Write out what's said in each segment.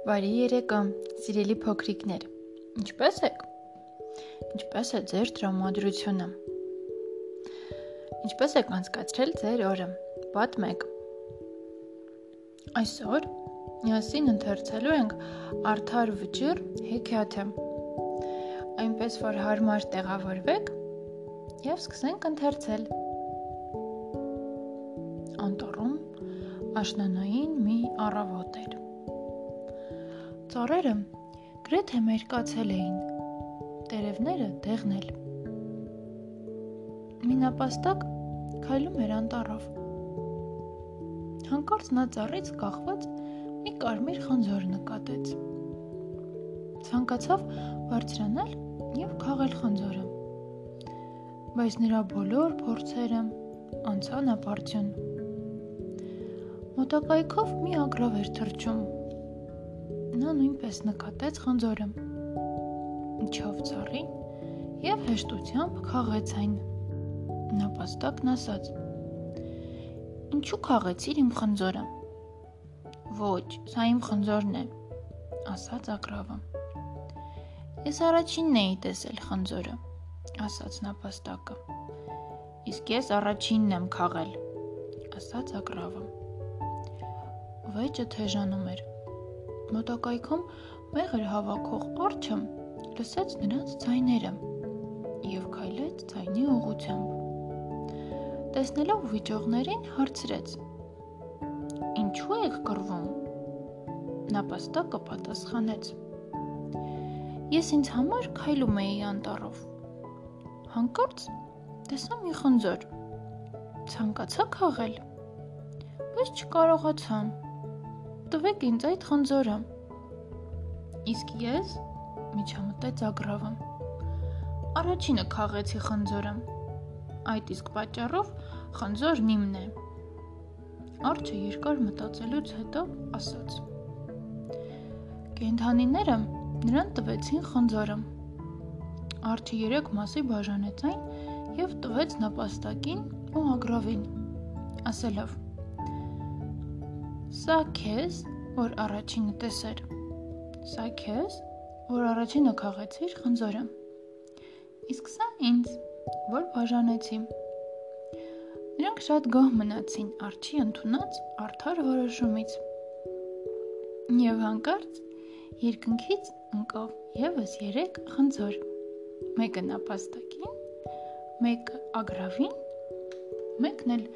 Բարի երեկո, սիրելի փոքրիկներ։ Ինչպե՞ս եք։ Ինչպե՞ս է ձեր տրամադրությունը։ Ինչպե՞ս եք անցկացրել ձեր օրը։ Պատմեք։ Այսօր միասին ընթերցելու ենք Արթար վճիռ հեքիաթը։ Այնպես որ հարմար տեղավորվեք եւ սկսենք ընթերցել։ Անտառում աշնանային մի առավոտ էր Ծառերը գրեթե մերկացել էին, տերևները դեղնել։ Մինապաստակ քայլում էր անտառով։ Հանկարծ նա ծառից կախված մի կարմիր խնձոր նկատեց։ Ցանկացավ բարձրանալ եւ քաղել խնձորը։ Բայց նրա բոլոր փորձերը անցան ապարդյուն։ Մոտակայքով մի ագրավ էր թռչում նա նույնպես նկատեց խնձորը։ Իջավ ծառին եւ հեշտությամբ քաղեց այն։ Նապաստակն ասաց. Ինչու քաղեցիր իմ խնձորը։ Ոչ, սա իմ խնձորն է, ասաց ակրավը։ Ես առաջինն էի տեսել խնձորը, ասաց նապաստակը։ Իսկ ես առաջինն եմ քաղել, ասաց ակրավը։ Վեճը թեժանում էր մոտակայքում մեղր հավաքող արջը լսեց նրանց ձայները եւ քայլեց ձայնի ուղությամբ։ Տեսնելով վիճողներին հարցրեց. Ինչու եք կռվում։ Նապաստակը պատասխանեց. Ես ինձ համար քայլում էի անտառով։ Հանկարծ տեսա մի խնձոր։ Ցանկացա քաղել, բայց չկարողացա տվեք ինձ այդ խնձորը։ Իսկ ես միջամտեց ագրավը։ Առաջինը քաղեցի խնձորը։ Այդ իսկ պատճառով խնձորն իմն է։ Արջը երկար մտածելուց հետո ասաց. Կենթանիները նրան տվեցին խնձորը։ Արջը երեք մասի բաժանեց այն եւ տվեց նապաստակին ու ագրավին, ասելով. Սա քեզ, որ առաջինը տեսեր։ Սա քեզ, որ առաջինը քաղեցիր խնձորը։ Իսկ սա ինձ, որ բաժանեցի։ Նրանք շատ գոհ մնացին արչի ընդունած արդար որոշումից։ Եվ հանկարծ երկնքից ընկավ եւս 3 խնձոր։ Մեկը նապաստակին, մեկը ագրավին, մեկն էլ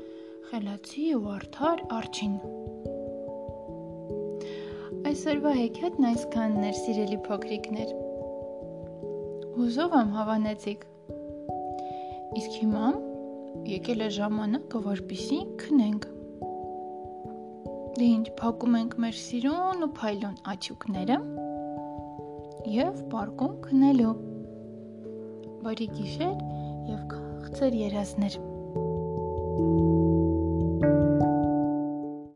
խելացի ու արդար արչին։ Այսօրվա հեքիաթն այսքանն էր, սիրելի փոքրիկներ։ Հուզով եմ հավանեցիք։ Իսկ հիմա եկել է ժամանակը, որպիսի քնենք։ Դե ինչ, փակում ենք մեր սիրուն ու փայլուն աչուկները եւ պարկում քնելու։ Բարի գիշեր եւ քաղցր երազներ։ Thank you